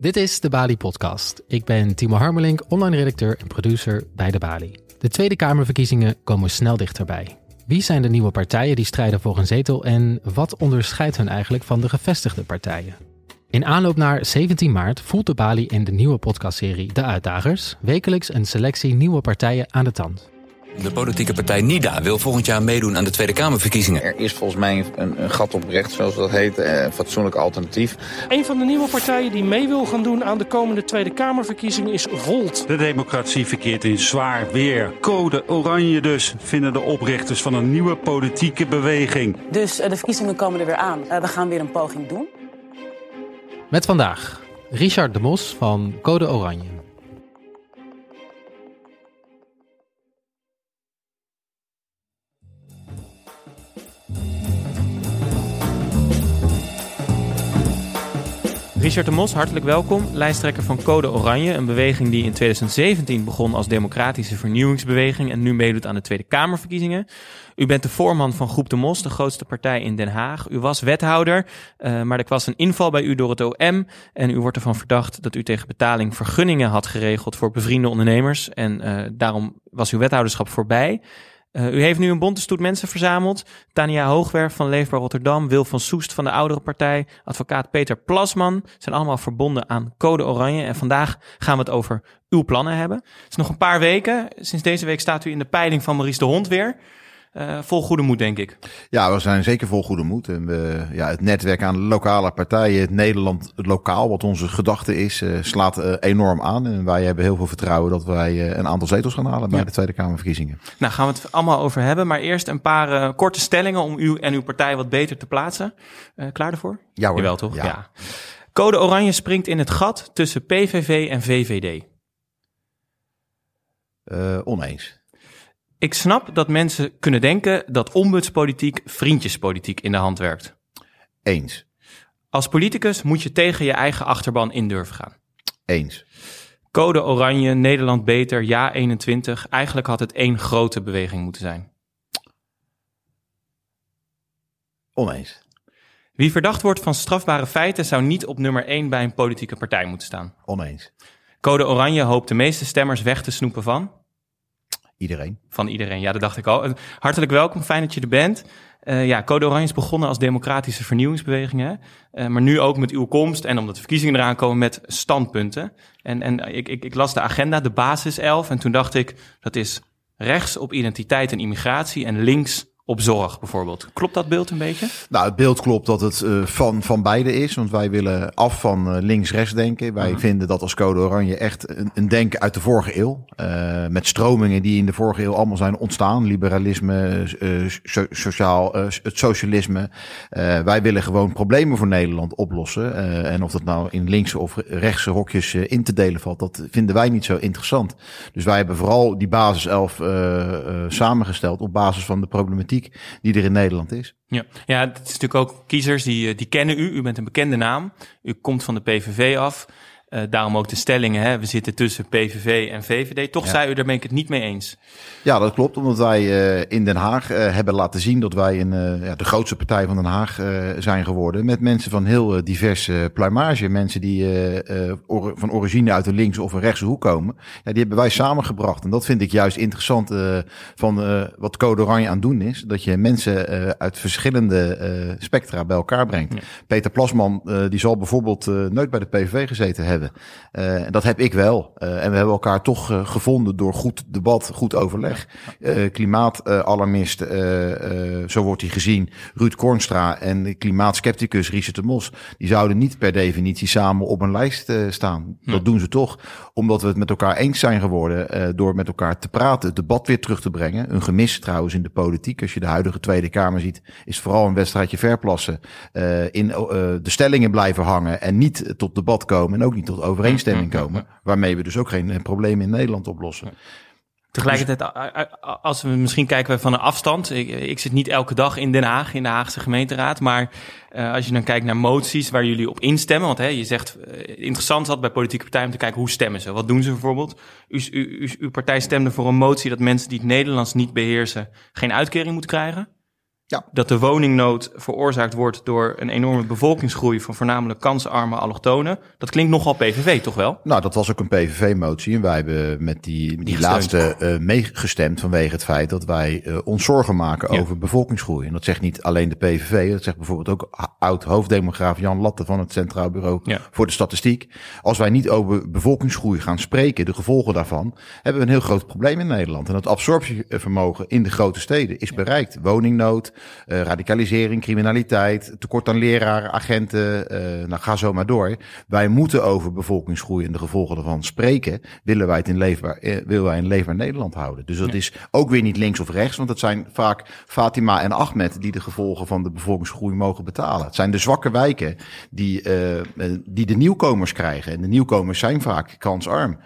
Dit is de Bali Podcast. Ik ben Timo Harmelink, online redacteur en producer bij de Bali. De Tweede Kamerverkiezingen komen snel dichterbij. Wie zijn de nieuwe partijen die strijden voor een zetel en wat onderscheidt hen eigenlijk van de gevestigde partijen? In aanloop naar 17 maart voelt de Bali in de nieuwe podcastserie De Uitdagers wekelijks een selectie nieuwe partijen aan de tand. De politieke partij NIDA wil volgend jaar meedoen aan de Tweede Kamerverkiezingen. Er is volgens mij een, een gat op recht, zoals dat heet, eh, een fatsoenlijk alternatief. Een van de nieuwe partijen die mee wil gaan doen aan de komende Tweede Kamerverkiezingen is Volt. De democratie verkeert in zwaar weer. Code oranje dus, vinden de oprichters van een nieuwe politieke beweging. Dus uh, de verkiezingen komen er weer aan. Uh, we gaan weer een poging doen. Met vandaag Richard de Mos van Code Oranje. Richard de Mos, hartelijk welkom. Lijsttrekker van Code Oranje, een beweging die in 2017 begon als democratische vernieuwingsbeweging en nu meedoet aan de Tweede Kamerverkiezingen. U bent de voorman van Groep de Mos, de grootste partij in Den Haag. U was wethouder, uh, maar er was een inval bij u door het OM en u wordt ervan verdacht dat u tegen betaling vergunningen had geregeld voor bevriende ondernemers en uh, daarom was uw wethouderschap voorbij. Uh, u heeft nu een bonte stoet mensen verzameld. Tania Hoogwerf van Leefbaar Rotterdam, Wil van Soest van de Oudere Partij, advocaat Peter Plasman zijn allemaal verbonden aan Code Oranje. En vandaag gaan we het over uw plannen hebben. Het is nog een paar weken. Sinds deze week staat u in de peiling van Maurice de Hond weer. Uh, vol goede moed, denk ik. Ja, we zijn zeker vol goede moed. En we, ja, het netwerk aan lokale partijen, het Nederland het lokaal, wat onze gedachte is, uh, slaat uh, enorm aan. En wij hebben heel veel vertrouwen dat wij een aantal zetels gaan halen bij ja. de Tweede Kamerverkiezingen. Nou, gaan we het allemaal over hebben. Maar eerst een paar korte stellingen om u en uw partij wat beter te plaatsen. klaar ervoor? Ja hoor. Jawel, toch? Ja. ja. Code Oranje springt in het gat tussen PVV en VVD. oneens. Ik snap dat mensen kunnen denken dat ombudspolitiek vriendjespolitiek in de hand werkt. Eens. Als politicus moet je tegen je eigen achterban in durven gaan. Eens. Code Oranje, Nederland beter, ja 21. Eigenlijk had het één grote beweging moeten zijn. Oneens. Wie verdacht wordt van strafbare feiten zou niet op nummer 1 bij een politieke partij moeten staan. Oneens. Code Oranje hoopt de meeste stemmers weg te snoepen van. Iedereen. Van iedereen, ja, dat dacht ik al. Hartelijk welkom, fijn dat je er bent. Uh, ja, Code Oranje is begonnen als democratische vernieuwingsbeweging, hè? Uh, maar nu ook met uw komst en omdat de verkiezingen eraan komen met standpunten. En, en ik, ik, ik las de agenda, de basis 11, en toen dacht ik, dat is rechts op identiteit en immigratie en links op zorg bijvoorbeeld. Klopt dat beeld een beetje? Nou, het beeld klopt dat het uh, van, van beide is. Want wij willen af van uh, links-rechts denken. Wij uh-huh. vinden dat als Code Oranje echt een, een denken uit de vorige eeuw. Uh, met stromingen die in de vorige eeuw allemaal zijn ontstaan. Liberalisme, so, sociaal, het socialisme. wij willen gewoon problemen voor Nederland oplossen. en of dat nou in linkse of rechtse hokjes in te delen valt, dat vinden wij niet zo interessant. Dus wij hebben vooral die basis 11 samengesteld op basis van de problematiek die er in Nederland is. Ja, ja het is natuurlijk ook kiezers die, die kennen u. U bent een bekende naam. U komt van de PVV af. Uh, daarom ook de stellingen, hè? we zitten tussen PVV en VVD. Toch ja. zei u, daar ben ik het niet mee eens. Ja, dat klopt, omdat wij uh, in Den Haag uh, hebben laten zien dat wij een, ja, de grootste partij van Den Haag zijn geworden. Met mensen van heel diverse pluimage. Mensen die or van origine uit de linkse of een rechtse hoek komen. Ja, die hebben wij samengebracht. En dat vind ik juist interessant van wat Code Oranje aan het doen is. Dat je mensen uit verschillende spectra bij elkaar brengt. Ja. Peter Plasman, die zal bijvoorbeeld nooit bij de PVV gezeten hebben. Uh, dat heb ik wel. Uh, en we hebben elkaar toch uh, gevonden door goed debat, goed overleg. klimaatalarmist, zo wordt hij gezien, Ruud Kornstra en klimaatskepticus Richard de Mos. Die zouden niet per definitie samen op een lijst staan. Dat doen ze toch, omdat we het met elkaar eens zijn geworden. door met elkaar te praten, het debat weer terug te brengen. Een gemis trouwens in de politiek. Als je de huidige Tweede Kamer ziet, is vooral een wedstrijdje verplassen. in de stellingen blijven hangen en niet tot debat komen. En ook niet tot overeenstemming komen. Waarmee we dus ook geen probleem in Nederland oplossen. Tegelijkertijd, als we misschien kijken van een afstand. Ik, ik, zit niet elke dag in Den Haag, in de Haagse gemeenteraad. Maar uh, als je dan kijkt naar moties waar jullie op instemmen. Want hè, je zegt, uh, interessant had bij politieke partijen om te kijken hoe stemmen ze. Wat doen ze bijvoorbeeld? U, u, u, uw partij stemde voor een motie dat mensen die het Nederlands niet beheersen geen uitkering moeten krijgen. Ja. Dat de woningnood veroorzaakt wordt door een enorme bevolkingsgroei van voornamelijk kansarme allochtonen. Dat klinkt nogal PVV, toch wel? Nou, dat was ook een PVV-motie. En wij hebben met die, die, laatste eh, meegestemd vanwege het feit dat wij eh, ons zorgen maken Ja. over bevolkingsgroei. En dat zegt niet alleen de PVV, dat zegt bijvoorbeeld ook oud-hoofddemograaf Jan Latte van het Centraal Bureau Ja. voor de Statistiek. Als wij niet over bevolkingsgroei gaan spreken, de gevolgen daarvan, hebben we een heel groot probleem in Nederland. En het absorptievermogen in de grote steden is bereikt. Woningnood, eh, radicalisering, criminaliteit, tekort aan leraren, agenten, eh, nou ga zo maar door. Wij moeten over bevolkingsgroei en de gevolgen daarvan spreken. Willen wij het in leefbaar, eh, willen wij een leefbaar Nederland houden. Dus dat is ook weer niet links of rechts, want het zijn vaak Fatima en Ahmed die de gevolgen van de bevolkingsgroei mogen betalen. Het zijn de zwakke wijken die, die de nieuwkomers krijgen. En de nieuwkomers zijn vaak kansarm,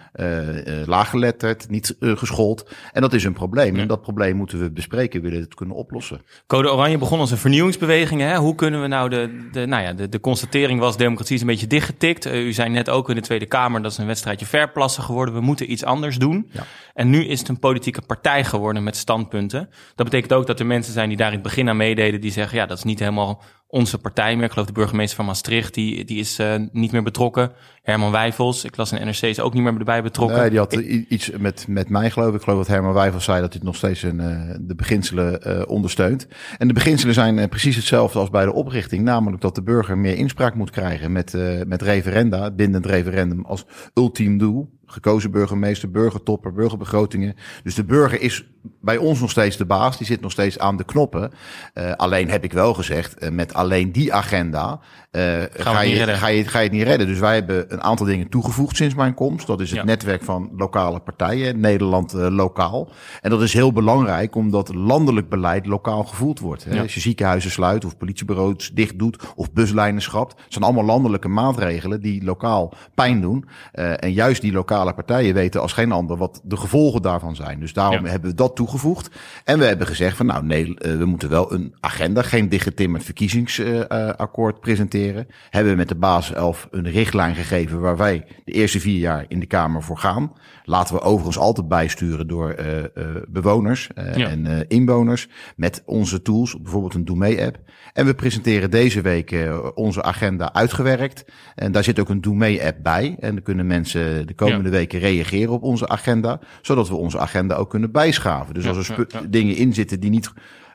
laaggeletterd, niet geschoold. En dat is een probleem. En dat probleem moeten we bespreken, willen we het kunnen oplossen. Code Oranje begon als een vernieuwingsbeweging. Hè? Hoe kunnen we nou de, de, nou ja, de, de constatering was, democratie is een beetje dichtgetikt. Eh, u zei net ook in de Tweede Kamer, dat is een wedstrijdje verplassen geworden. We moeten iets anders doen. Ja. En nu is het een politieke partij geworden met standpunten. Dat betekent ook dat er mensen zijn die daar in het begin aan meededen, die zeggen, ja, dat is niet helemaal onze partij meer. Ik geloof de burgemeester van Maastricht, die, die is eh, niet meer betrokken. Herman Wijfels, ik las in NRC, is ook niet meer erbij betrokken. Nee, die had iets met, met mij geloof ik. Ik geloof dat Herman Wijfels zei dat hij nog steeds een, eh, de beginselen eh, ondersteunt. En de beginselen zijn precies hetzelfde als bij de oprichting. Namelijk dat de burger meer inspraak moet krijgen met, eh, met referenda. Het bindend referendum als ultiem doel. Gekozen burgemeester, burgertopper, burgerbegrotingen. Dus de burger is bij ons nog steeds de baas. Die zit nog steeds aan de knoppen. Eh, alleen heb ik wel gezegd, eh, met alleen die agenda eh, ga, je, redden. ga, je, ga je het niet redden. Dus wij hebben een aantal dingen toegevoegd sinds mijn komst. Dat is het Ja. netwerk van lokale partijen, Nederland lokaal. En dat is heel belangrijk, omdat landelijk beleid lokaal gevoeld wordt. Hè. Ja. Als je ziekenhuizen sluit of politiebureaus dicht doet of buslijnen schrapt. Het zijn allemaal landelijke maatregelen die lokaal pijn doen. En juist die lokale partijen weten als geen ander wat de gevolgen daarvan zijn. Dus daarom Ja. hebben we dat toegevoegd. En we hebben gezegd van nou nee, eh, we moeten wel een agenda, geen dichtgetimmerd verkiezingsakkoord presenteren. Hebben we met de basis 11 een richtlijn gegeven waar wij de eerste vier jaar in de Kamer voor gaan. Laten we overigens altijd bijsturen door eh, eh, bewoners Ja. en inwoners met onze tools, bijvoorbeeld een Doe Mee app. En we presenteren deze week onze agenda uitgewerkt. En daar zit ook een Doe Mee app bij. En dan kunnen mensen de komende weken reageren op onze agenda, zodat we onze agenda ook kunnen bijschaven. Dus Ja, als er spu- ja, ja. dingen in zitten die niet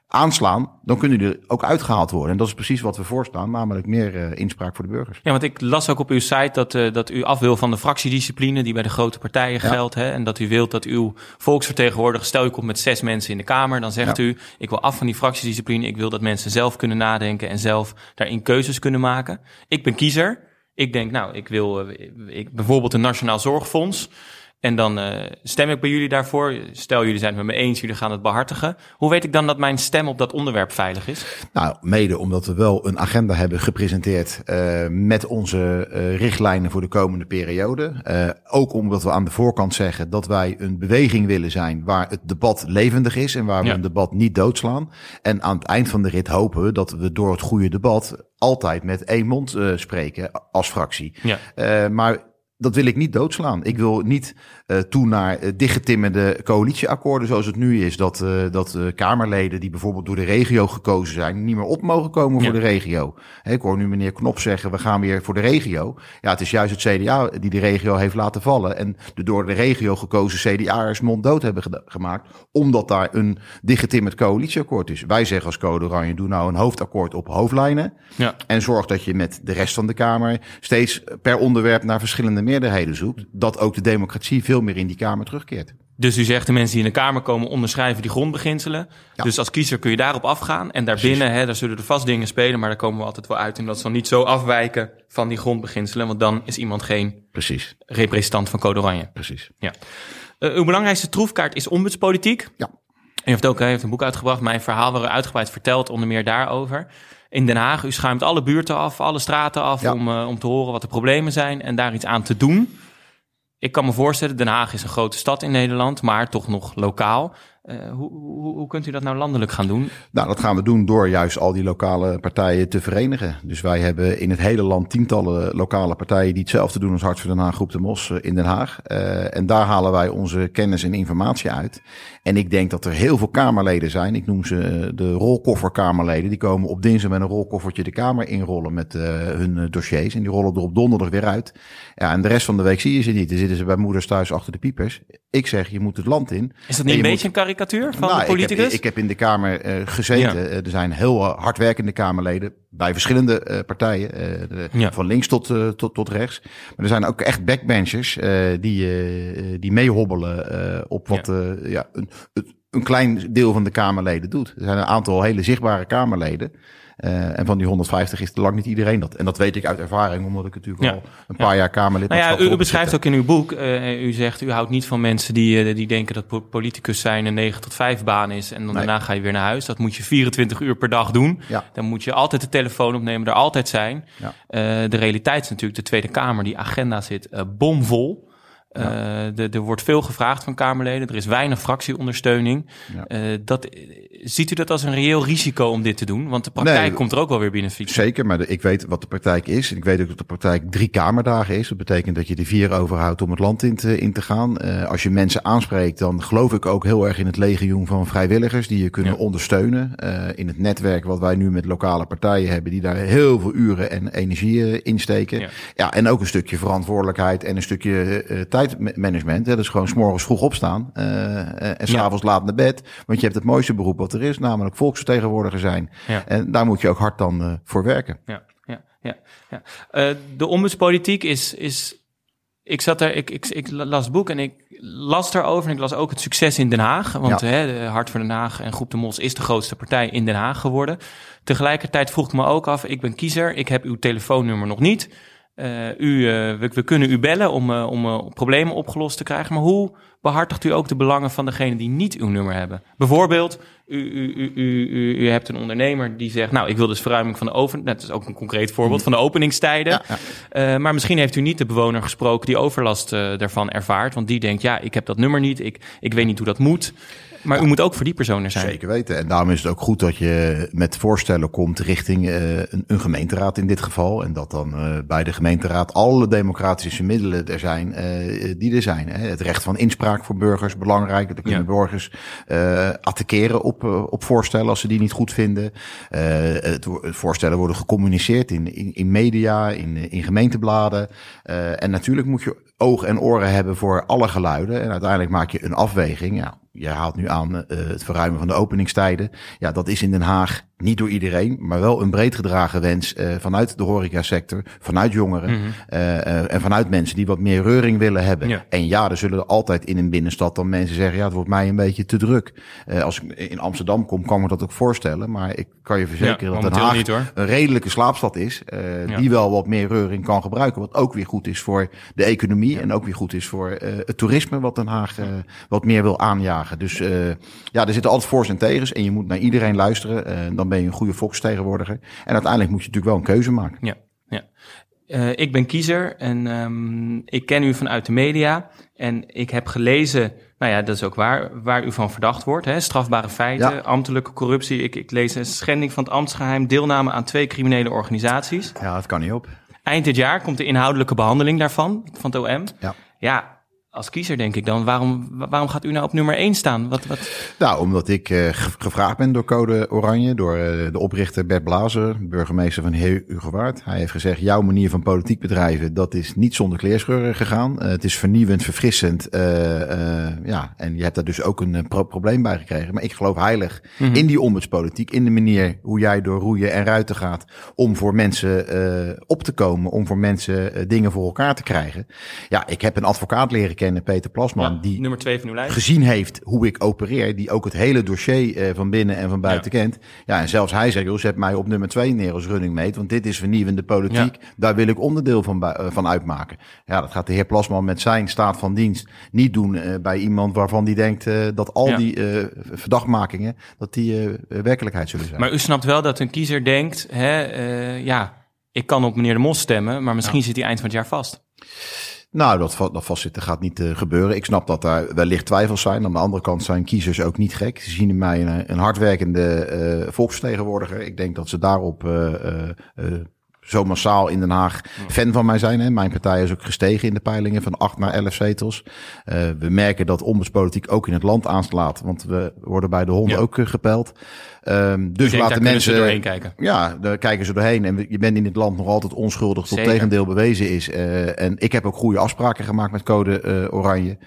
aanslaan, dan kunnen die er ook uitgehaald worden. En dat is precies wat we voorstaan, namelijk meer eh, inspraak voor de burgers. Ja, want ik las ook op uw site dat, eh, dat u af wil van de fractiediscipline die bij de grote partijen geldt. Hè, en dat u wilt dat uw volksvertegenwoordiger, stel u komt met zes mensen in de Kamer, dan zegt Ja. u, ik wil af van die fractiediscipline. Ik wil dat mensen zelf kunnen nadenken en zelf daarin keuzes kunnen maken. Ik ben kiezer. Ik denk, nou, ik wil eh, ik, bijvoorbeeld een Nationaal Zorgfonds. En dan eh, stem ik bij jullie daarvoor. Stel, jullie zijn het met me eens, jullie gaan het behartigen. Hoe weet ik dan dat mijn stem op dat onderwerp veilig is? Nou, mede omdat we wel een agenda hebben gepresenteerd eh, met onze eh, richtlijnen voor de komende periode. Ook omdat we aan de voorkant zeggen dat wij een beweging willen zijn waar het debat levendig is en waar we Ja. een debat niet doodslaan. En aan het eind van de rit hopen we dat we door het goede debat altijd met één mond spreken als fractie. Ja. Maar dat wil ik niet doodslaan. Ik wil niet eh toe naar uh, dichtgetimmerde coalitieakkoorden zoals het nu is. Dat, eh, dat Kamerleden die bijvoorbeeld door de regio gekozen zijn... niet meer op mogen komen voor de regio. Ik hoor nu meneer Knop zeggen, we gaan weer voor de regio. Ja, het is juist het CDA die de regio heeft laten vallen... en de door de regio gekozen CDA'ers monddood hebben gemaakt... omdat daar een dichtgetimmerd coalitieakkoord is. Wij zeggen als Code Oranje, doe nou een hoofdakkoord op hoofdlijnen... Ja. En zorg dat je met de rest van de Kamer steeds per onderwerp naar verschillende meerderheden zoekt. Dat ook de democratie veel meer in die Kamer terugkeert. Dus u zegt de mensen die in de Kamer komen onderschrijven die grondbeginselen. Ja. Dus als kiezer kun je daarop afgaan. En daarbinnen, hè, daar zullen er vast dingen spelen, maar daar komen we altijd wel uit. En dat zal niet zo afwijken van die grondbeginselen, want dan is iemand geen Precies, representant van Code Oranje. precies. Ja. Eh, uw belangrijkste troefkaart is ombudspolitiek. Ja. En u heeft ook heeft een boek uitgebracht, Mijn Verhaal, waar u uitgebreid vertelt, onder meer daarover. In Den Haag, u schuimt alle buurten af, alle straten af, Ja. om, eh, om te horen wat de problemen zijn en daar iets aan te doen. Ik kan me voorstellen, Den Haag is een grote stad in Nederland, maar toch nog lokaal. Uh, hoe, hoe, kunt u dat nou landelijk gaan doen? Nou, dat gaan we doen door juist al die lokale partijen te verenigen. Dus wij hebben in het hele land tientallen lokale partijen die hetzelfde doen als Hart voor Den Haag Groep de Mos in Den Haag. Uh, en daar halen wij onze kennis en informatie uit. En ik denk dat er heel veel Kamerleden zijn. Ik noem ze de rolkofferkamerleden. Die komen op dinsdag met een rolkoffertje de Kamer inrollen met hun dossiers. En die rollen er op donderdag weer uit. Ja, en de rest van de week zie je ze niet. Dan zitten ze bij moeders thuis achter de piepers. Ik zeg, je moet het land in. Is dat niet een beetje een karikatuur van nou, de politicus? Ik heb, ik heb, in de Kamer uh, gezeten. Ja. er zijn heel hardwerkende Kamerleden bij verschillende uh, partijen. De, ja. Van links tot, tot, tot rechts. Maar er zijn ook echt backbenchers die, die meehobbelen op wat ja. een, een klein deel van de Kamerleden doet. Er zijn een aantal hele zichtbare Kamerleden. Uh, en van die 150 is lang niet iedereen dat. En dat weet ik uit ervaring, omdat ik natuurlijk ja. al een paar jaar Kamerlid nou ja, u, u beschrijft ook in uw boek, uh, u zegt, u houdt niet van mensen die, uh, die denken dat politicus zijn een 9 tot 5 baan is en dan nee. daarna ga je weer naar huis. Dat moet je 24 uur per dag doen. Ja. Dan moet je altijd de telefoon opnemen, er altijd zijn. De realiteit is natuurlijk, de Tweede Kamer, die agenda zit bomvol. Ja. Uh, er wordt veel gevraagd van Kamerleden. Er is weinig fractieondersteuning. Ja. Uh, dat, ziet u dat als een reëel risico om dit te doen? Want de praktijk nee, komt er ook wel weer binnen fietsen. Zeker, maar de, ik weet wat de praktijk is. En ik weet ook dat de praktijk drie kamerdagen is. Dat betekent dat je er vier overhoudt om het land in te, in te gaan. Uh, als je mensen aanspreekt, dan geloof ik ook heel erg in het legioen van vrijwilligers die je kunnen ja. ondersteunen. in het netwerk wat wij nu met lokale partijen hebben, die daar heel veel uren en energie insteken. Ja. ja, en ook een stukje verantwoordelijkheid en een stukje tijd tijdmanagement. Hè, dus gewoon s'morgens vroeg opstaan uh, en s'avonds ja. laat naar bed. Want je hebt het mooiste beroep wat er is, namelijk volksvertegenwoordiger zijn. Ja. En daar moet je ook hard dan uh, voor werken. Ja, ja, ja. ja. Uh, de ombudspolitiek is, is ik zat er, ik, ik, ik las het boek en ik las erover en ik las ook het succes in Den Haag. Want ja. hè, de Hart voor Den Haag en Groep de Mos is de grootste partij in Den Haag geworden. Tegelijkertijd vroeg ik me ook af, ik ben kiezer, ik heb uw telefoonnummer nog niet. Uh, u, uh, we, we, kunnen u bellen om, uh, om problemen opgelost te krijgen. Maar hoe behartigt u ook de belangen van degene die niet uw nummer hebben? Bijvoorbeeld, u, u, u, u, hebt een ondernemer die zegt... nou, ik wil dus verruiming van de oven... dat is ook een concreet voorbeeld van de openingstijden. Ja. maar misschien heeft u niet de bewoner gesproken... die overlast daarvan ervaart. Want die denkt, ja, ik heb dat nummer niet. Ik, ik weet niet hoe dat moet. Maar u moet ook voor die persoon er zijn. Zeker weten. En daarom is het ook goed dat je met voorstellen komt richting uh, een, een, gemeenteraad in dit geval. En dat dan bij de gemeenteraad alle democratische middelen er zijn die er zijn. Hè. Het recht van inspraak voor burgers, belangrijk. Dat kunnen ja. burgers attackeren op, op voorstellen als ze die niet goed vinden. Het, het, voorstellen worden gecommuniceerd in, in, in media, in, in gemeentebladen. en natuurlijk moet je oog en oren hebben voor alle geluiden. En uiteindelijk maak je een afweging. Ja, je haalt nu aan uh, het verruimen van de openingstijden. Ja, dat is in Den Haag niet door iedereen, maar wel een breed gedragen wens uh, vanuit de horecasector, vanuit jongeren mm -hmm. uh, en vanuit mensen die wat meer reuring willen hebben. Ja. En ja, er zullen er altijd in een binnenstad dan mensen zeggen, ja, het wordt mij een beetje te druk. als ik in Amsterdam kom, kan ik me dat ook voorstellen, maar ik kan je verzekeren ja, dat Den Haag niet, een redelijke slaapstad is, ja. die wel wat meer reuring kan gebruiken, wat ook weer goed is voor de economie en ook weer goed is voor het toerisme wat Den Haag wat meer wil aanjagen. Dus ja, er zitten altijd voor's en tegens en je moet naar iedereen luisteren. dan ben je een goede volksvertegenwoordiger. En uiteindelijk moet je natuurlijk wel een keuze maken. Ja, ja. Ik ben kiezer en um, ik ken u vanuit de media. En ik heb gelezen, nou ja, dat is ook waar, waar u van verdacht wordt. Hè? Strafbare feiten, ja. ambtelijke corruptie. Ik, ik lees een schending van het ambtsgeheim, deelname aan twee criminele organisaties. Ja, dat kan niet op. Eind dit jaar komt de inhoudelijke behandeling daarvan, van het OM. Ja. Ja, als kiezer denk ik dan, waarom, waarom gaat u nou op nummer 1 staan? Wat, wat... Nou, omdat ik uh, gevraagd ben door Code Oranje, door uh, de oprichter Bert Blazer, burgemeester van Heel Ugewaard. Hij heeft gezegd, jouw manier van politiek bedrijven, dat is niet zonder kleerscheuren gegaan. Uh, het is vernieuwend, verfrissend, ja, en je hebt daar dus ook een pro probleem bij gekregen. Maar ik geloof heilig mm -hmm. in die ombudspolitiek, in de manier hoe jij door roeien en ruiten gaat om voor mensen op te komen, om voor mensen dingen voor elkaar te krijgen. Ja, ik heb een advocaat leren kennen kennen, Peter Plasman, ja, die nummer twee van uw lijst. gezien heeft hoe ik opereer, die ook het hele dossier uh, van binnen en van buiten ja. kent. Ja, en zelfs hij zegt, joh, zet mij op nummer twee neer als running mate, want dit is vernieuwende politiek. Ja. Daar wil ik onderdeel van, uh, van uitmaken. Ja, dat gaat de heer Plasman met zijn staat van dienst niet doen uh, bij iemand waarvan die denkt dat al die verdachtmakingen, dat die werkelijkheid zullen zijn. Maar u snapt wel dat een kiezer denkt, hè, ja, ik kan op meneer De Mos stemmen, maar misschien zit hij eind van het jaar vast. Nou, dat, dat vastzitten gaat niet eh, gebeuren. Ik snap dat daar wellicht twijfels zijn. Aan de andere kant zijn kiezers ook niet gek. Ze zien in mij een, een hardwerkende eh, volksvertegenwoordiger. Ik denk dat ze daarop eh, zo massaal in Den Haag fan van mij zijn. Hè. Mijn partij is ook gestegen in de peilingen van 8 naar 11 zetels. Eh, we merken dat ombudspolitiek ook in het land aanslaat. Want we worden bij de honden Ja. ook eh, gepeld. Ehm, dus denk, laten mensen ze doorheen kijken. ja, daar kijken ze doorheen. En je bent in dit land nog altijd onschuldig tot Zeker. tegendeel bewezen is. Eh, en ik heb ook goede afspraken gemaakt met Code Oranje.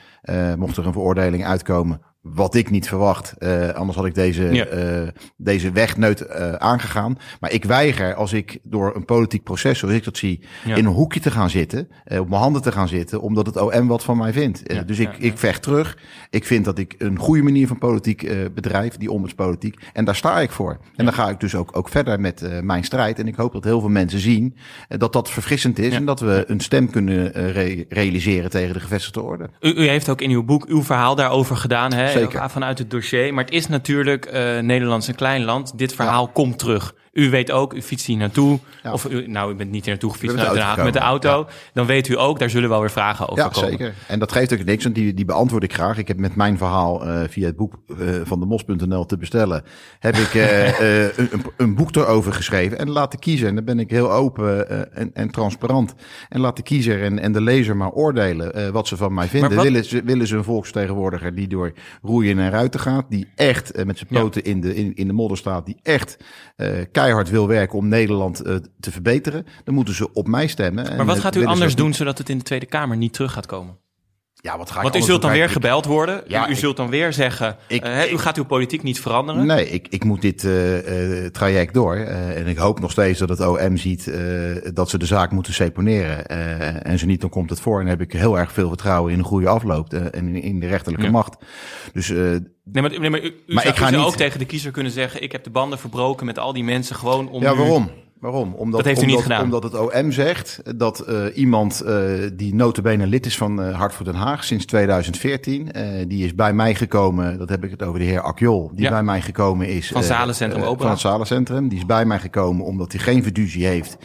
Mocht er een veroordeling uitkomen, wat ik niet verwacht. eh, anders had ik deze, Ja. eh, deze weg nooit eh, aangegaan. Maar ik weiger, als ik door een politiek proces, zoals ik dat zie, Ja. in een hoekje te gaan zitten. op mijn handen te gaan zitten, omdat het OM wat van mij vindt. Ja, dus ik, ik vecht terug. Ik vind dat ik een goede manier van politiek bedrijf, die ombudspolitiek. En daar sta ik voor. En dan ga ik dus ook, ook verder met mijn strijd. En ik hoop dat heel veel mensen zien dat dat verfrissend is. En dat we een stem kunnen re- realiseren tegen de gevestigde orde. U, u heeft ook in uw boek uw verhaal daarover gedaan, hè? Zeker. Vanuit het dossier. Maar het is natuurlijk, eh Nederland is een klein land. Dit verhaal komt terug. U weet ook, u fietst hier naartoe. Ja. Of u, nou, u bent niet hier naartoe gefietst ben naar met Den de Haag met de auto. Dan weet u ook, daar zullen wel weer vragen over Ja, komen. zeker. En dat geeft ook niks, want die, die beantwoord ik graag. Ik heb met mijn verhaal eh, via het boek eh, van de mos.nl te bestellen, heb ik eh, een, een, boek erover geschreven. En laat de kiezer, en dan ben ik heel open en, en transparant. En laat de kiezer en, en de lezer maar oordelen wat ze van mij vinden. wat- Willen, ze, willen ze een volksvertegenwoordiger die door roeien en ruiten gaat, die echt met zijn poten in, de, in, in de modder staat, die echt keihard wil werken om Nederland eh, te verbeteren, dan moeten ze op mij stemmen. En, Maar wat gaat u ze anders doen, zodat het in de Tweede Kamer niet terug gaat komen? Ja, wat ga ik Want u zult dan weer gebeld worden. Ja, u u ik- zult dan weer zeggen, Ik- eh, u gaat uw politiek niet veranderen. Nee, ik, ik moet dit eh, traject door. en ik hoop nog steeds dat het OM ziet dat ze de zaak moeten seponeren. en zo niet, dan komt het voor. En heb ik heel erg veel vertrouwen in een goede afloop en in, in de rechterlijke Ja. macht. Dus Nee, maar, nee, maar u, u Maar zou, ik ga u zou niet- ook tegen de kiezer kunnen zeggen... ik heb de banden verbroken met al die mensen gewoon om ja, u- waarom? Waarom? Omdat, Dat heeft u omdat, niet gedaan. Omdat het OM zegt dat eh, iemand eh, die notabene lid is van eh Hart voor Den Haag sinds 2014, eh, die is bij mij gekomen, dat heb ik het over de heer Akjol, die Ja. bij mij gekomen is. Van Zalencentrum Opera. Van het Zalencentrum. Die is bij mij gekomen omdat hij geen fiducie heeft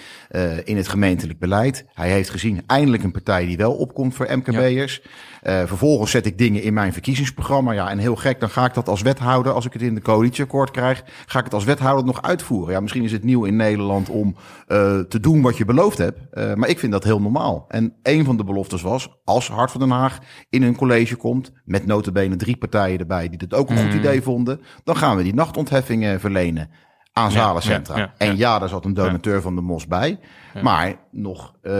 in het gemeentelijk beleid. Hij heeft gezien eindelijk een partij die wel opkomt voor MKB'ers. Eh, vervolgens zet ik dingen in mijn verkiezingsprogramma. Ja, en heel gek, dan ga ik dat als wethouder, als ik het in de coalitieakkoord krijg, ga ik het als wethouder nog uitvoeren. Ja, misschien is het nieuw in Nederland om eh, te doen wat je beloofd hebt. Eh, maar ik vind dat heel normaal. En een van de beloftes was, als Hart van Den Haag in een college komt, met notabene drie partijen erbij die dit ook een goed Mm. idee vonden, dan gaan we die nachtontheffingen verlenen aan Zalencentra. ja, ja, en ja. daar zat een donateur van de Mos bij. Maar nog eh,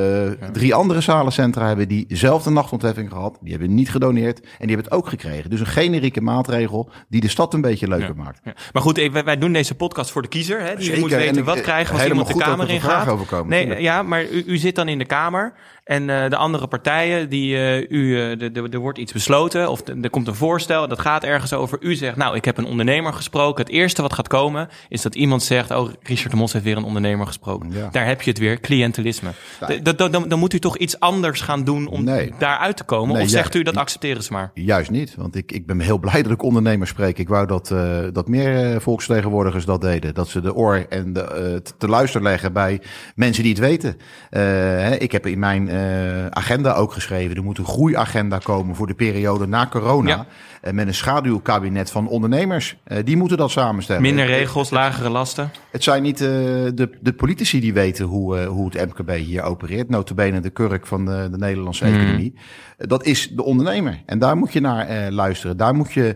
drie andere Zalencentra hebben diezelfde nachtontheffing gehad. Die hebben niet gedoneerd en die hebben het ook gekregen. Dus een generieke maatregel die de stad een beetje leuker maakt. Maar goed, eh, wij, wij doen deze podcast voor de kiezer. Hè? Die Zeker, moet en weten ik- wat eh, krijgen als iemand de Kamer er in gaat. nee, ja, maar u, u zit dan in de Kamer. En eh, de andere partijen, die, eh, u, eh, er wordt iets besloten of er komt een voorstel, dat gaat ergens over. U zegt, nou, ik heb een ondernemer gesproken. Het eerste wat gaat komen, is dat iemand zegt, oh, Richard de Mos heeft weer een ondernemer gesproken. Ja. Daar heb je het weer, cliëntelisme. Nee. Dan, dan moet u toch iets anders gaan doen om Nee. daaruit te komen? Nee, of zegt u, dat accepteren ze maar? Juist niet, want ik, ik ben heel blij dat ik ondernemers spreek. Ik wou dat, dat meer volksvertegenwoordigers dat deden. Dat ze de oor en de, te- te luisteren leggen bij mensen die het weten. Hè, ik heb in mijn eh, agenda ook geschreven, er moet een groeiagenda komen voor de periode na corona. Ja. Eh, met een schaduwkabinet van ondernemers. Eh, die moeten dat samenstellen. Minder regels, lagere lasten? Het zijn niet de, de politici die weten hoe, hoe het MKB hier opereert. Notabene de kurk van de, de Nederlandse economie. Eh, dat is de ondernemer. En daar moet je naar luisteren. Daar moet je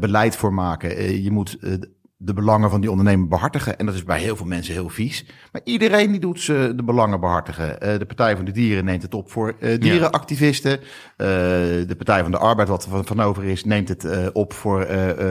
beleid voor maken. Je moet de belangen van die ondernemer behartigen. En dat is bij heel veel mensen heel vies. Maar iedereen die doet ze de belangen behartigen. Eh, de Partij van de Dieren neemt het op voor eh, dierenactivisten. Eh, de Partij van de Arbeid, wat er van, van over is, neemt het op voor,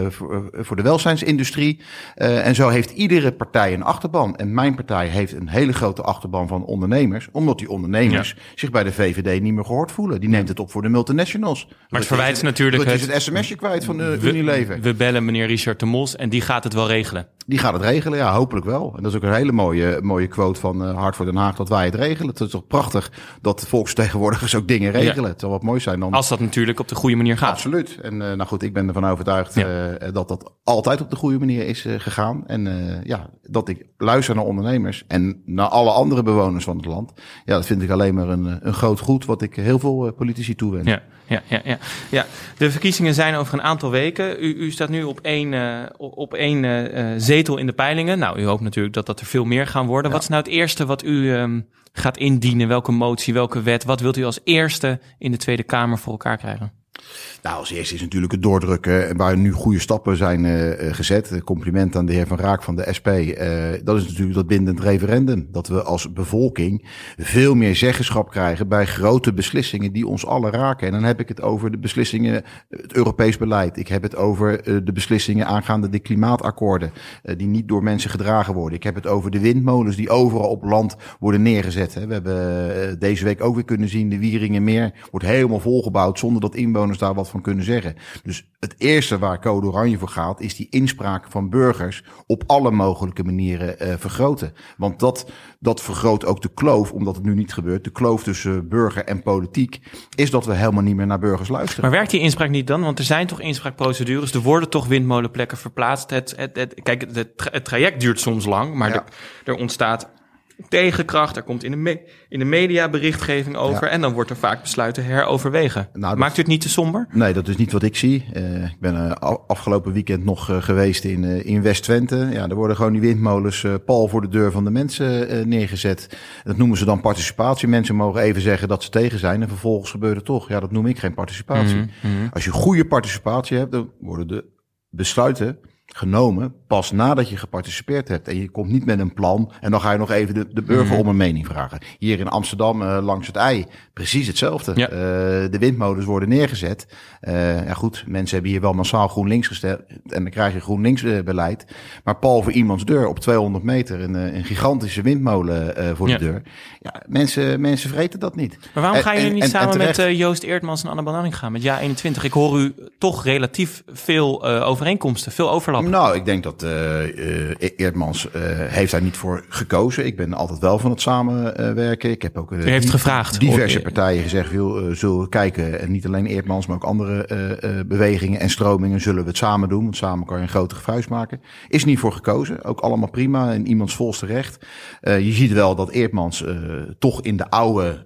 voor, voor de welzijnsindustrie. En zo heeft iedere partij een achterban. En mijn partij heeft een hele grote achterban van ondernemers. Omdat die ondernemers zich bij de VVD niet meer gehoord voelen. Die neemt het op voor de multinationals. Maar het verwijt natuurlijk Dat is het- sms'je kwijt van de Unilever. We bellen meneer Richard de Mos en die gaat het wel regelen. Die gaat het regelen, ja, hopelijk wel. En dat is ook een hele mooie, mooie quote van uh, Hart voor Den Haag, dat wij het regelen. Het is toch prachtig dat volksvertegenwoordigers ook dingen regelen. Het zal wat mooi zijn dan... Als dat natuurlijk op de goede manier gaat. Absoluut. En uh, nou goed, ik ben ervan overtuigd uh, dat dat altijd op de goede manier is gegaan. En ja, dat ik luister naar ondernemers en naar alle andere bewoners van het land. Ja, dat vind ik alleen maar een, een groot goed, wat ik heel veel politici toewens. Ja ja, ja, ja, ja. De verkiezingen zijn over een aantal weken. U, u staat nu op één, op één zetel in de peilingen. Nou, u hoopt natuurlijk dat dat er veel meer gaan worden. Wat is nou het eerste wat u um, gaat indienen? Welke motie, welke wet? Wat wilt u als eerste in de Tweede Kamer voor elkaar krijgen? Nou, als eerste is natuurlijk het doordrukken waar nu goede stappen zijn uh, gezet. Compliment aan de heer Van Raak van de SP. Dat is natuurlijk dat bindend referendum. Dat we als bevolking veel meer zeggenschap krijgen bij grote beslissingen die ons allen raken. En dan heb ik het over de beslissingen, het Europees beleid. Ik heb het over de beslissingen aangaande de klimaatakkoorden, die niet door mensen gedragen worden. Ik heb het over de windmolens die overal op land worden neergezet. We hebben deze week ook weer kunnen zien, de Wieringenmeer wordt helemaal volgebouwd zonder dat inwoners daar wat van kunnen zeggen. Dus het eerste waar Code Oranje voor gaat, is die inspraak van burgers op alle mogelijke manieren uh, vergroten. Want dat, dat vergroot ook de kloof, omdat het nu niet gebeurt. De kloof tussen burger en politiek is dat we helemaal niet meer naar burgers luisteren. Maar werkt die inspraak niet dan? Want er zijn toch inspraakprocedures, er worden toch windmolenplekken verplaatst. Het, het, het, kijk, het, het traject duurt soms lang, maar ja. er, er ontstaat tegenkracht. Er komt in de, me in de media berichtgeving over. En dan wordt er vaak besluiten heroverwegen. Nou, Maakt u het niet te somber? Nee, dat is niet wat ik zie. Uh, ik ben uh, afgelopen weekend nog uh, geweest in, in West-Twente. Ja, er worden gewoon die windmolens pal voor de deur van de mensen neergezet. Dat noemen ze dan participatie. Mensen mogen even zeggen dat ze tegen zijn. En vervolgens gebeurt het toch. Ja, dat noem ik geen participatie. Mm -hmm. Als je goede participatie hebt, dan worden de besluiten genomen pas nadat je geparticipeerd hebt. En je komt niet met een plan en dan ga je nog even de, de burger mm. om een mening vragen. Hier in Amsterdam uh, langs het ei, precies hetzelfde. Ja. Uh, de windmolens worden neergezet. Uh, ja goed, mensen hebben hier wel massaal GroenLinks gesteld en dan krijg je GroenLinks beleid. Maar pal voor iemands deur op 200 meter, een, een gigantische windmolen voor ja. de deur. Ja, mensen, mensen vreten dat niet. Maar waarom gaan jullie niet en, samen en met Joost Eertmans en Anne Banning gaan, met Ja 21? Ik hoor u toch relatief veel overeenkomsten, veel overlap. Nou, ik denk dat Eerdmans uh, heeft daar niet voor gekozen. Ik ben altijd wel van het samenwerken. Ik heb ook uh, heeft gevraagd, diverse partijen gezegd, wil, zullen kijken. En niet alleen Eerdmans, maar ook andere bewegingen en stromingen zullen we het samen doen. Want samen kan je een grotere vuist maken. Is niet voor gekozen. Ook allemaal prima. En iemands volste recht. je ziet wel dat Eerdmans toch in de oude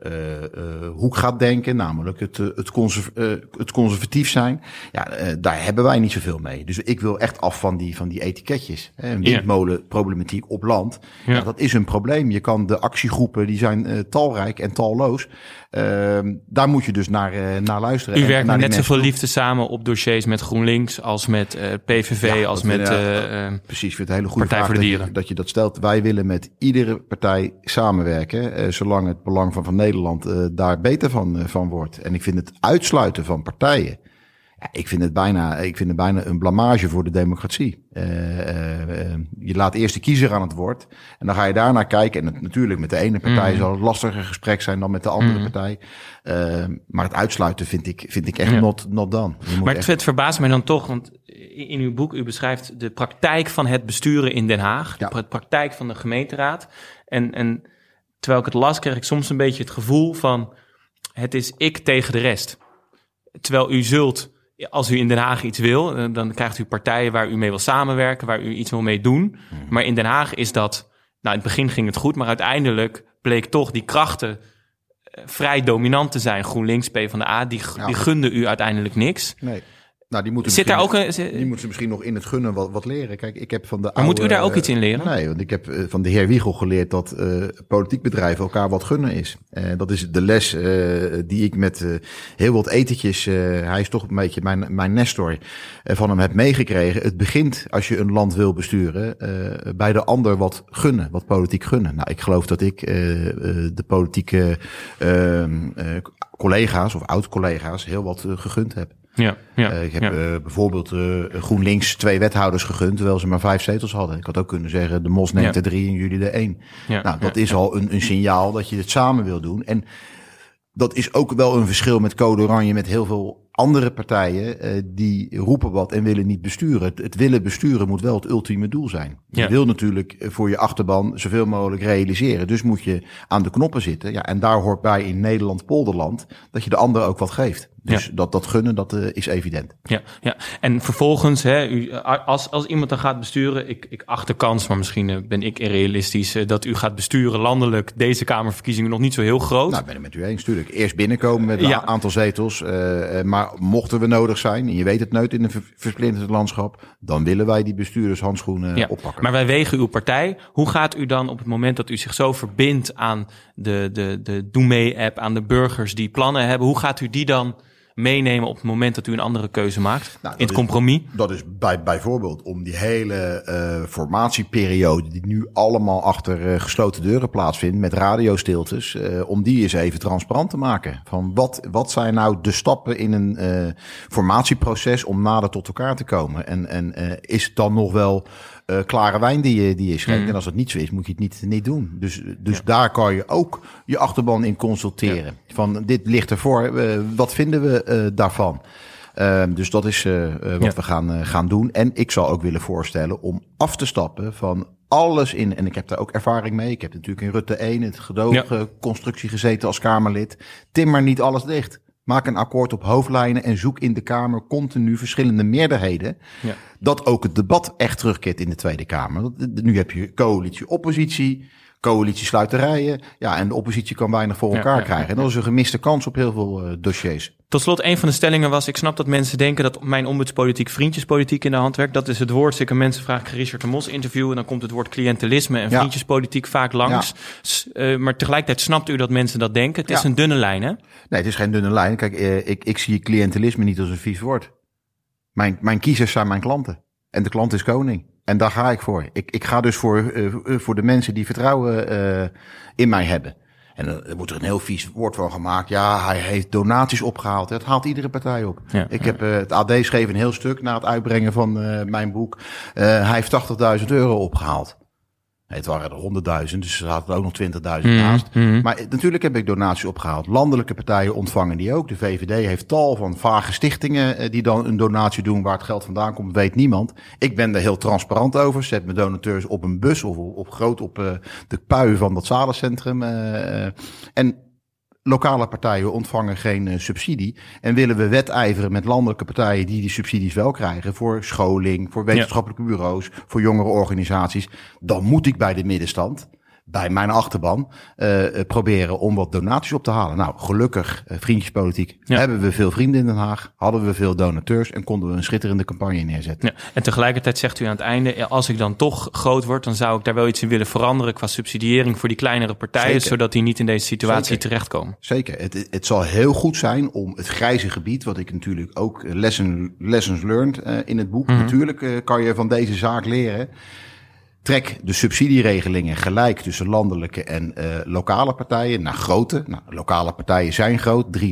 hoek gaat denken. Namelijk het, het, conserv het conservatief zijn. Ja, daar hebben wij niet zoveel mee. Dus ik wil echt af van die, van die etiketjes. Een windmolenproblematiek op land. Ja. Nou, dat is een probleem. Je kan de actiegroepen, die zijn talrijk en talloos. Uh, daar moet je dus naar, uh, naar luisteren. U en, werkt naar net zoveel liefde samen op dossiers met GroenLinks als met eh, PVV, als met ja, Precies, vind het hele goede Partij voor de Dieren. Dat je, dat je, dat stelt. Wij willen met iedere partij samenwerken, zolang het belang van, van Nederland daar beter van, van wordt. En ik vind het uitsluiten van partijen ja, ik, vind het bijna, ik vind het bijna een blamage voor de democratie. Uh, uh, je laat eerst de kiezer aan het woord. En dan ga je daarnaar kijken. En het, natuurlijk, met de ene partij mm. zal het lastiger gesprek zijn dan met de andere mm. partij. Uh, maar het uitsluiten vind ik, vind ik echt ja. not, not done. Maar echt... het verbaast mij dan toch, want in uw boek, u beschrijft de praktijk van het besturen in Den Haag. Ja. De praktijk van de gemeenteraad. En, en terwijl ik het las, kreeg ik soms een beetje het gevoel van... het is ik tegen de rest. Terwijl u zult als u in Den Haag iets wil, eh, dan krijgt u partijen waar u mee wil samenwerken, waar u iets wil mee doen. Hmm. Maar in Den Haag is dat, nou in het begin ging het goed, maar uiteindelijk bleek toch die krachten eh, vrij dominant te zijn. GroenLinks, PvdA, die, ja. die gunden u uiteindelijk niks. Nee. Nou, die moeten Zit daar ook een, die moeten ze misschien nog in het gunnen wat, wat leren. Kijk, ik heb van de. Oude, moet u daar ook iets in leren? Nee, want ik heb eh, van de heer Wiegel geleerd dat uh, politiek bedrijven elkaar wat gunnen is. Uh, dat is de les uh, die ik met heel wat etentjes. hij is toch een beetje mijn, mijn Nestor. van hem heb meegekregen. Het begint als je een land wil besturen. bij de ander wat gunnen, wat politiek gunnen. Nou, ik geloof dat ik de politieke ehm, collega's of oud-collega's heel wat gegund heb. Ja, ja, uh, ik heb ja. uh, bijvoorbeeld uh, GroenLinks twee wethouders gegund, terwijl ze maar vijf zetels hadden. Ik had ook kunnen zeggen, de Mos neemt Ja. er drie en jullie er één. Ja, nou, dat is al een, een signaal dat je het samen wil doen. En dat is ook wel een verschil met Code Oranje met heel veel Andere partijen die roepen wat en willen niet besturen. Het, het, willen besturen moet wel het ultieme doel zijn. Je wil natuurlijk voor je achterban zoveel mogelijk realiseren. Dus moet je aan de knoppen zitten. Ja, en daar hoort bij in Nederland, polderland, dat je de ander ook wat geeft. Dus Ja. dat, dat gunnen, dat uh, is evident. Ja, ja. En vervolgens, hè, u, als, als iemand dan gaat besturen, ik, ik acht de kans, maar misschien uh, ben ik irrealistisch, uh, dat u gaat besturen landelijk deze Kamerverkiezingen nog niet zo heel groot. Nou, ik ben het met u eens, natuurlijk. Eerst binnenkomen met een Ja. aantal zetels. Uh, maar mochten we nodig zijn, en je weet het nooit in een ver- versplinterd landschap, dan willen wij die bestuurdershandschoenen Ja, oppakken. Maar wij wegen uw partij. Hoe gaat u dan op het moment dat u zich zo verbindt aan de, de, de Doe Mee-app, aan de burgers die plannen hebben, hoe gaat u die dan meenemen op het moment dat u een andere keuze maakt? Nou, in het is- compromis? Dat is bij, bijvoorbeeld om die hele eh, formatieperiode, die nu allemaal achter eh, gesloten deuren plaatsvindt, met radiostiltes, eh, om die eens even transparant te maken. Van wat, wat zijn nou de stappen in een formatieproces om nader tot elkaar te komen? En, en eh, is het dan nog wel eh, klare wijn die je, die je schenkt? Mhm. En als dat niet zo is, moet je het niet, niet doen. Dus, dus daar kan je ook je achterban in consulteren. Van dit ligt ervoor, eh, wat vinden we eh, daarvan? Ehm, dus dat is wat Ja. we gaan, gaan doen. En ik zou ook willen voorstellen om af te stappen van alles in. En ik heb daar ook ervaring mee. Ik heb natuurlijk in Rutte 1 het gedoogconstructie gezeten als Kamerlid. Timmer niet alles dicht. Maak een akkoord op hoofdlijnen en zoek in de Kamer continu verschillende meerderheden. Ja. Dat ook het debat echt terugkeert in de Tweede Kamer. Dat- Nu heb je coalitie-oppositie, coalitie-sluiterijen. Ja, en de oppositie kan weinig voor elkaar ja, krijgen. En dat is een gemiste kans op heel veel eh, dossiers. Tot slot, een van de stellingen was: ik snap dat mensen denken dat mijn ombudspolitiek vriendjespolitiek in de hand werkt. Dat is het woord. Zeker mensen vragen Richard de Mos interview en dan komt het woord cliëntelisme en Ja. vriendjespolitiek vaak langs. Eh, maar tegelijkertijd snapt u dat mensen dat denken. Het is een dunne lijn, hè? Nee, het is geen dunne lijn. Kijk, eh, ik, ik zie cliëntelisme niet als een vies woord. Mijn, mijn kiezers zijn mijn klanten. En de klant is koning. En daar ga ik voor. Ik, ik ga dus voor, eh, eh, voor de mensen die vertrouwen eh, in mij hebben. En dan wordt er een heel vies woord van gemaakt. Ja, hij heeft donaties opgehaald. Dat haalt iedere partij op. Ja. ik heb het AD schreef een heel stuk na het uitbrengen van eh, mijn boek. Eh, hij heeft 80.000 euro opgehaald. Het waren er 100.000, dus er zaten er ook nog 20.000 Mhm, naast. mhm. Maar eh, natuurlijk heb ik donaties opgehaald. Landelijke partijen ontvangen die ook. De VVD heeft tal van vage stichtingen eh, die dan een donatie doen. Waar het geld vandaan komt, weet niemand. Ik ben er heel transparant over. Zet mijn donateurs op een bus of op, groot op eh, de pui van dat zalencentrum. en lokale partijen ontvangen geen eh, subsidie. En willen we wedijveren met landelijke partijen die die subsidies wel krijgen. Voor scholing, voor wetenschappelijke bureaus, voor jongere organisaties. Dan moet ik bij de middenstand, bij mijn achterban, eh, eh, proberen om wat donaties op te halen. Nou, gelukkig, eh, vriendjespolitiek, Ja. hebben we veel vrienden in Den Haag. Hadden we veel donateurs en konden we een schitterende campagne neerzetten. Ja. En tegelijkertijd zegt u aan het einde: als ik dan toch groot word, dan zou ik daar wel iets in willen veranderen qua subsidiëring voor die kleinere partijen, Zeker. zodat die niet in deze situatie Zeker. terechtkomen. Zeker. Het, het zal heel goed zijn om het grijze gebied, wat ik natuurlijk ook lesson, lessons learned in het boek. Natuurlijk eh, kan je van deze zaak leren. Trek de subsidieregelingen gelijk tussen landelijke en eh, lokale partijen naar grootte. Nou, lokale partijen zijn groot. 33%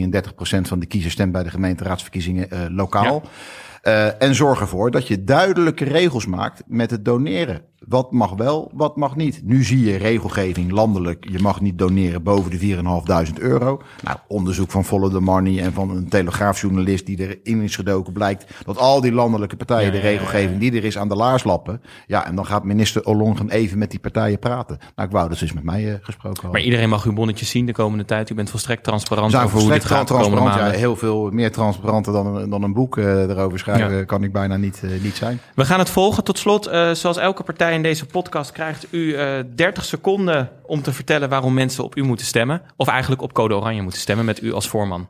van de kiezers stemt bij de gemeenteraadsverkiezingen eh, lokaal. Eh, en zorg ervoor dat je duidelijke regels maakt met het doneren. Wat mag wel, wat mag niet. Nu zie je regelgeving landelijk. Je mag niet doneren boven de 4.500 euro. Nou, onderzoek van Follow the Money en van een telegraafjournalist die erin is gedoken blijkt dat al die landelijke partijen Ja, de regelgeving die er is aan de laars lappen. Ja, en dan gaat minister Ollongren even met die partijen praten. Nou, ik wou dat ze eens met mij eh, gesproken Maar hadden. iedereen mag uw bonnetjes zien de komende tijd. U bent volstrekt transparant over hoe dit volstrekt gaat transparant. Ja, heel veel meer transparanter dan, een- dan een boek eh, erover schrijven kan ik bijna niet, eh, niet zijn. We gaan het volgen. Tot slot, eh, zoals elke partij in deze podcast krijgt u eh 30 seconden om te vertellen waarom mensen op u moeten stemmen. Of eigenlijk op Code Oranje moeten stemmen met u als voorman.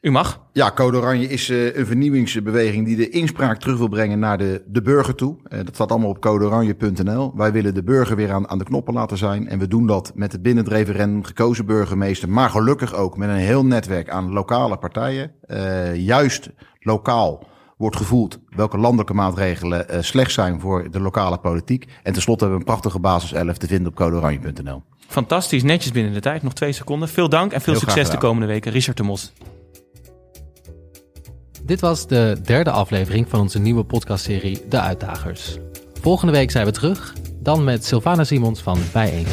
U mag. Ja, Code Oranje is eh, een vernieuwingsbeweging die de inspraak terug wil brengen naar de, de burger toe. Eh, dat staat allemaal op codeoranje.nl. Wij willen de burger weer aan, aan de knoppen laten zijn. En we doen dat met het binnen het referendum gekozen burgemeester. Maar gelukkig ook met een heel netwerk aan lokale partijen. Eh, juist lokaal wordt gevoeld welke landelijke maatregelen eh, slecht zijn voor de lokale politiek. En tenslotte hebben we een prachtige basis 11 te vinden op codeoranje.nl. Fantastisch, netjes binnen de tijd. Nog twee seconden. Veel dank en veel Heel succes de komende weken. Richard de Mos. Dit was de derde aflevering van onze nieuwe podcastserie De Uitdagers. Volgende week zijn we terug, dan met Sylvana Simons van Bijeen.